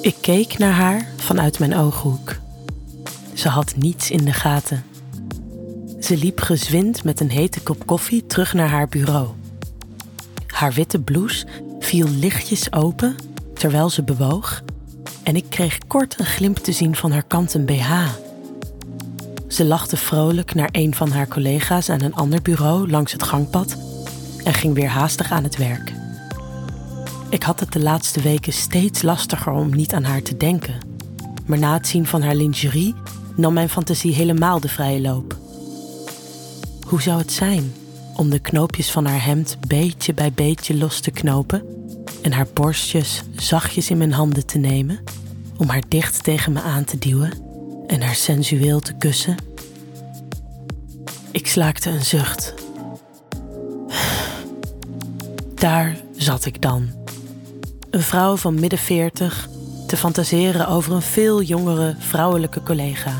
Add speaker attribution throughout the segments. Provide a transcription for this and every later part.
Speaker 1: Ik keek naar haar vanuit mijn ooghoek. Ze had niets in de gaten. Ze liep gezwind met een hete kop koffie terug naar haar bureau. Haar witte blouse viel lichtjes open terwijl ze bewoog en ik kreeg kort een glimp te zien van haar kanten BH. Ze lachte vrolijk naar een van haar collega's aan een ander bureau langs het gangpad en ging weer haastig aan het werk. Ik had het de laatste weken steeds lastiger om niet aan haar te denken. Maar na het zien van haar lingerie nam mijn fantasie helemaal de vrije loop. Hoe zou het zijn om de knoopjes van haar hemd beetje bij beetje los te knopen en haar borstjes zachtjes in mijn handen te nemen, om haar dicht tegen me aan te duwen en haar sensueel te kussen? Ik slaakte een zucht. Daar zat ik dan. Een vrouw van midden veertig te fantaseren over een veel jongere vrouwelijke collega.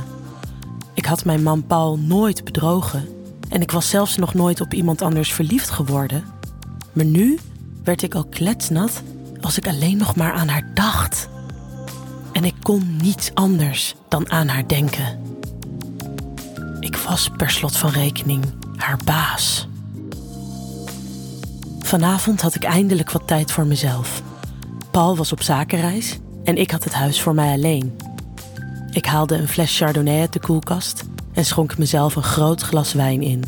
Speaker 1: Ik had mijn man Paul nooit bedrogen en ik was zelfs nog nooit op iemand anders verliefd geworden. Maar nu werd ik al kletsnat als ik alleen nog maar aan haar dacht. En ik kon niets anders dan aan haar denken. Ik was per slot van rekening haar baas. Vanavond had ik eindelijk wat tijd voor mezelf. Paul was op zakenreis en ik had het huis voor mij alleen. Ik haalde een fles Chardonnay uit de koelkast en schonk mezelf een groot glas wijn in.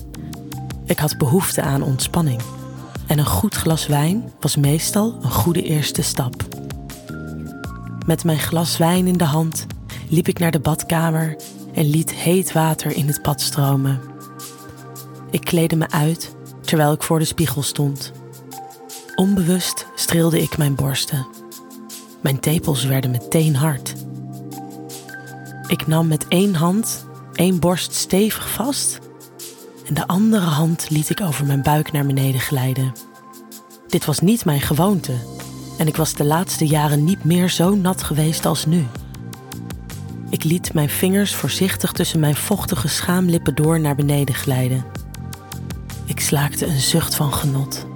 Speaker 1: Ik had behoefte aan ontspanning. En een goed glas wijn was meestal een goede eerste stap. Met mijn glas wijn in de hand liep ik naar de badkamer en liet heet water in het bad stromen. Ik kleedde me uit terwijl ik voor de spiegel stond. Onbewust streelde ik mijn borsten. Mijn tepels werden meteen hard. Ik nam met één hand één borst stevig vast en de andere hand liet ik over mijn buik naar beneden glijden. Dit was niet mijn gewoonte en ik was de laatste jaren niet meer zo nat geweest als nu. Ik liet mijn vingers voorzichtig tussen mijn vochtige schaamlippen door naar beneden glijden. Ik slaakte een zucht van genot.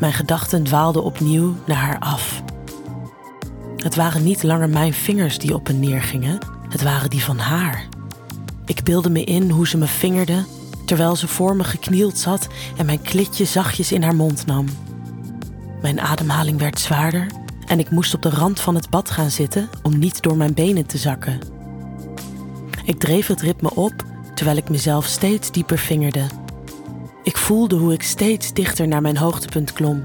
Speaker 1: Mijn gedachten dwaalden opnieuw naar haar af. Het waren niet langer mijn vingers die op en neer gingen, het waren die van haar. Ik beelde me in hoe ze me vingerde terwijl ze voor me geknield zat en mijn klitje zachtjes in haar mond nam. Mijn ademhaling werd zwaarder en ik moest op de rand van het bad gaan zitten om niet door mijn benen te zakken. Ik dreef het ritme op terwijl ik mezelf steeds dieper vingerde. Ik voelde hoe ik steeds dichter naar mijn hoogtepunt klom.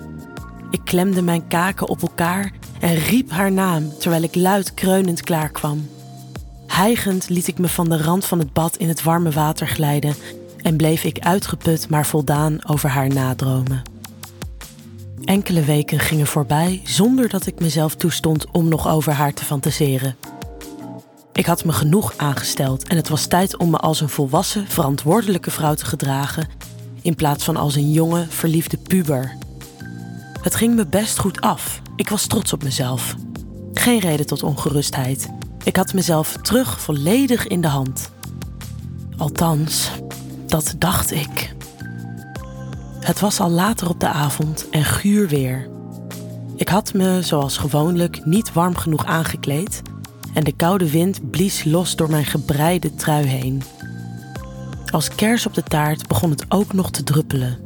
Speaker 1: Ik klemde mijn kaken op elkaar en riep haar naam terwijl ik luid kreunend klaarkwam. Hijgend liet ik me van de rand van het bad in het warme water glijden en bleef ik uitgeput maar voldaan over haar nadromen. Enkele weken gingen voorbij zonder dat ik mezelf toestond om nog over haar te fantaseren. Ik had me genoeg aangesteld en het was tijd om me als een volwassen, verantwoordelijke vrouw te gedragen in plaats van als een jonge, verliefde puber. Het ging me best goed af. Ik was trots op mezelf. Geen reden tot ongerustheid. Ik had mezelf terug volledig in de hand. Althans, dat dacht ik. Het was al later op de avond en guur weer. Ik had me, zoals gewoonlijk, niet warm genoeg aangekleed en de koude wind blies los door mijn gebreide trui heen. Als kers op de taart begon het ook nog te druppelen.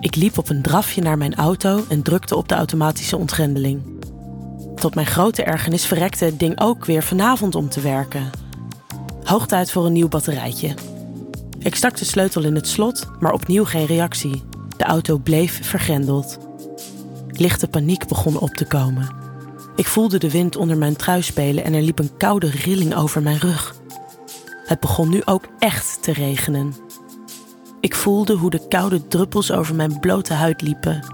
Speaker 1: Ik liep op een drafje naar mijn auto en drukte op de automatische ontgrendeling. Tot mijn grote ergernis verrekte het ding ook weer vanavond om te werken. Hoog tijd voor een nieuw batterijtje. Ik stak de sleutel in het slot, maar opnieuw geen reactie. De auto bleef vergrendeld. Lichte paniek begon op te komen. Ik voelde de wind onder mijn trui spelen en er liep een koude rilling over mijn rug. Het begon nu ook echt te regenen. Ik voelde hoe de koude druppels over mijn blote huid liepen.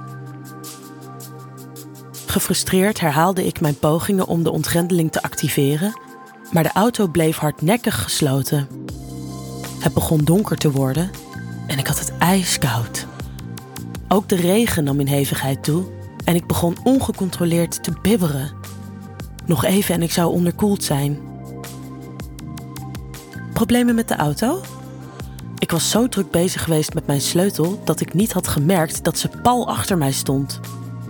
Speaker 1: Gefrustreerd herhaalde ik mijn pogingen om de ontgrendeling te activeren, maar de auto bleef hardnekkig gesloten. Het begon donker te worden en ik had het ijskoud. Ook de regen nam in hevigheid toe en ik begon ongecontroleerd te bibberen. Nog even en ik zou onderkoeld zijn. Problemen met de auto? Ik was zo druk bezig geweest met mijn sleutel dat ik niet had gemerkt dat ze pal achter mij stond.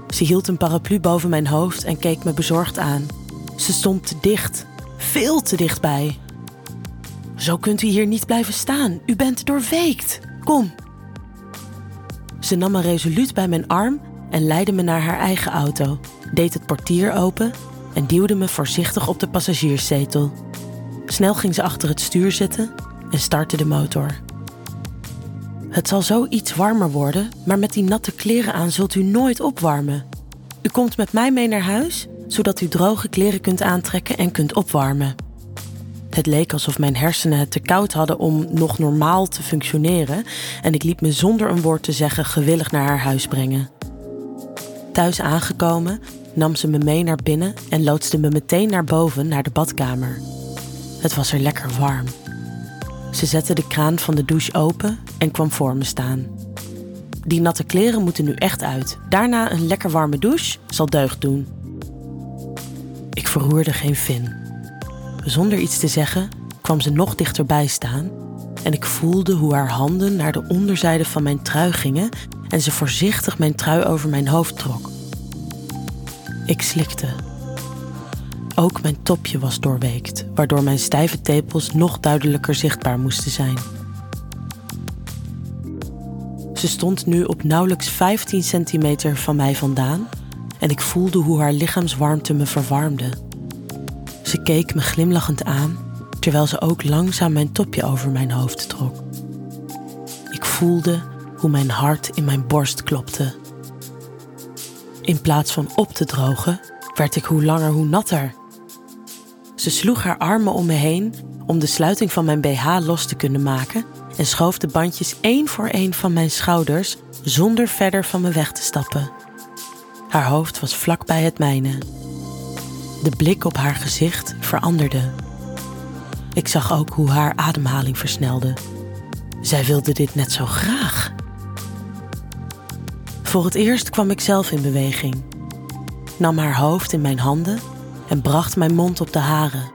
Speaker 1: Ze hield een paraplu boven mijn hoofd en keek me bezorgd aan. Ze stond te dicht, veel te dichtbij. Zo kunt u hier niet blijven staan. U bent doorweekt. Kom. Ze nam me resoluut bij mijn arm en leidde me naar haar eigen auto, deed het portier open en duwde me voorzichtig op de passagierszetel. Snel ging ze achter het stuur zitten en startte de motor. Het zal zo iets warmer worden, maar met die natte kleren aan zult u nooit opwarmen. U komt met mij mee naar huis, zodat u droge kleren kunt aantrekken en kunt opwarmen. Het leek alsof mijn hersenen het te koud hadden om nog normaal te functioneren en ik liet me zonder een woord te zeggen gewillig naar haar huis brengen. Thuis aangekomen nam ze me mee naar binnen en loodste me meteen naar boven naar de badkamer. Het was er lekker warm. Ze zette de kraan van de douche open en kwam voor me staan. Die natte kleren moeten nu echt uit. Daarna een lekker warme douche zal deugd doen. Ik verroerde geen vin. Zonder iets te zeggen kwam ze nog dichterbij staan en ik voelde hoe haar handen naar de onderzijde van mijn trui gingen en ze voorzichtig mijn trui over mijn hoofd trok. Ik slikte. Ook mijn topje was doorweekt, waardoor mijn stijve tepels nog duidelijker zichtbaar moesten zijn. Ze stond nu op nauwelijks 15 centimeter van mij vandaan en ik voelde hoe haar lichaamswarmte me verwarmde. Ze keek me glimlachend aan, terwijl ze ook langzaam mijn topje over mijn hoofd trok. Ik voelde hoe mijn hart in mijn borst klopte. In plaats van op te drogen, werd ik hoe langer hoe natter. Ze sloeg haar armen om me heen om de sluiting van mijn BH los te kunnen maken en schoof de bandjes één voor één van mijn schouders zonder verder van me weg te stappen. Haar hoofd was vlak bij het mijne. De blik op haar gezicht veranderde. Ik zag ook hoe haar ademhaling versnelde. Zij wilde dit net zo graag. Voor het eerst kwam ik zelf in beweging, nam haar hoofd in mijn handen en bracht mijn mond op de haren.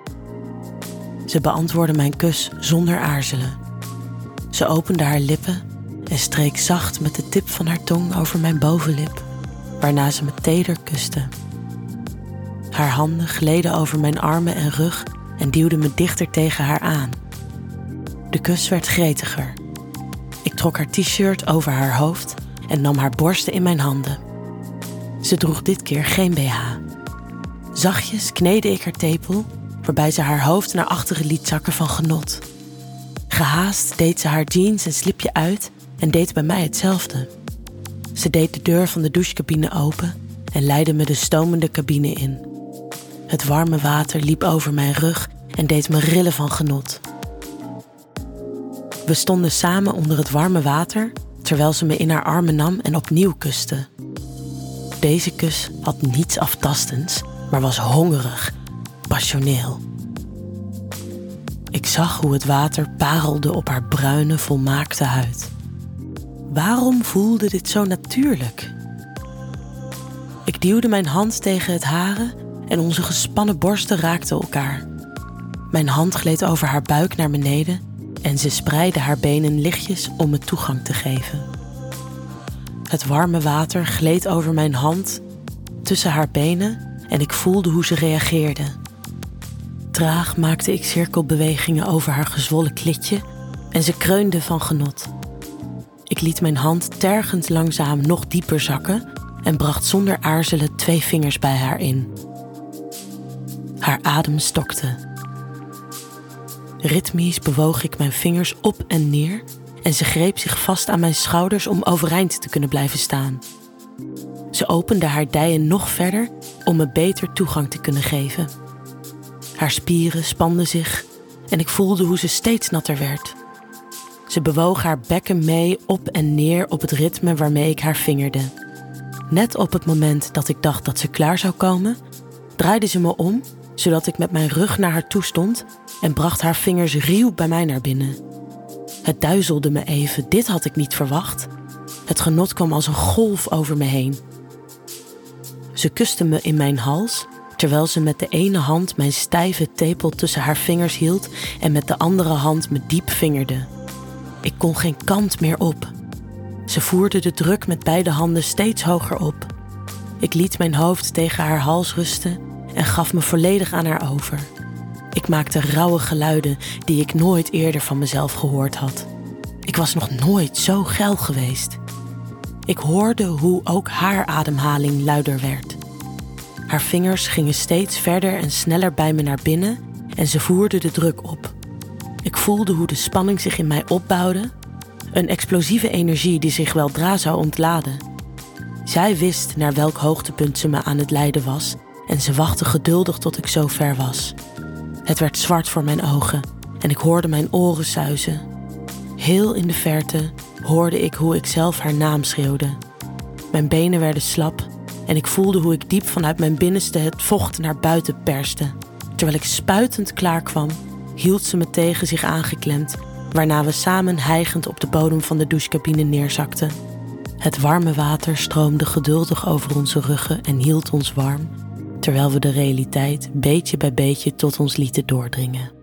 Speaker 1: Ze beantwoordde mijn kus zonder aarzelen. Ze opende haar lippen en streek zacht met de tip van haar tong over mijn bovenlip, waarna ze me teder kuste. Haar handen gleden over mijn armen en rug en duwden me dichter tegen haar aan. De kus werd gretiger. Ik trok haar t-shirt over haar hoofd en nam haar borsten in mijn handen. Ze droeg dit keer geen BH. Zachtjes kneedde ik haar tepel, waarbij ze haar hoofd naar achteren liet zakken van genot. Gehaast deed ze haar jeans en slipje uit en deed bij mij hetzelfde. Ze deed de deur van de douchecabine open en leidde me de stomende cabine in. Het warme water liep over mijn rug en deed me rillen van genot. We stonden samen onder het warme water terwijl ze me in haar armen nam en opnieuw kuste. Deze kus had niets aftastends, maar was hongerig, passioneel. Ik zag hoe het water parelde op haar bruine, volmaakte huid. Waarom voelde dit zo natuurlijk? Ik duwde mijn hand tegen het hare en onze gespannen borsten raakten elkaar. Mijn hand gleed over haar buik naar beneden en ze spreidde haar benen lichtjes om me toegang te geven. Het warme water gleed over mijn hand tussen haar benen en ik voelde hoe ze reageerde. Traag maakte ik cirkelbewegingen over haar gezwollen klitje en ze kreunde van genot. Ik liet mijn hand tergend langzaam nog dieper zakken en bracht zonder aarzelen twee vingers bij haar in. Haar adem stokte. Ritmisch bewoog ik mijn vingers op en neer en ze greep zich vast aan mijn schouders om overeind te kunnen blijven staan. Ze opende haar dijen nog verder om me beter toegang te kunnen geven. Haar spieren spanden zich en ik voelde hoe ze steeds natter werd. Ze bewoog haar bekken mee op en neer op het ritme waarmee ik haar vingerde. Net op het moment dat ik dacht dat ze klaar zou komen, draaide ze me om, zodat ik met mijn rug naar haar toe stond en bracht haar vingers ruw bij mij naar binnen. Het duizelde me even, dit had ik niet verwacht. Het genot kwam als een golf over me heen. Ze kuste me in mijn hals, terwijl ze met de ene hand mijn stijve tepel tussen haar vingers hield en met de andere hand me diep vingerde. Ik kon geen kant meer op. Ze voerde de druk met beide handen steeds hoger op. Ik liet mijn hoofd tegen haar hals rusten en gaf me volledig aan haar over. Ik maakte rauwe geluiden die ik nooit eerder van mezelf gehoord had. Ik was nog nooit zo geil geweest. Ik hoorde hoe ook haar ademhaling luider werd. Haar vingers gingen steeds verder en sneller bij me naar binnen en ze voerde de druk op. Ik voelde hoe de spanning zich in mij opbouwde, een explosieve energie die zich weldra zou ontladen. Zij wist naar welk hoogtepunt ze me aan het leiden was en ze wachtte geduldig tot ik zo ver was. Het werd zwart voor mijn ogen en ik hoorde mijn oren suizen. Heel in de verte hoorde ik hoe ik zelf haar naam schreeuwde. Mijn benen werden slap en ik voelde hoe ik diep vanuit mijn binnenste het vocht naar buiten perste. Terwijl ik spuitend klaar kwam, hield ze me tegen zich aangeklemd, waarna we samen hijgend op de bodem van de douchecabine neerzakten. Het warme water stroomde geduldig over onze ruggen en hield ons warm, terwijl we de realiteit beetje bij beetje tot ons lieten doordringen.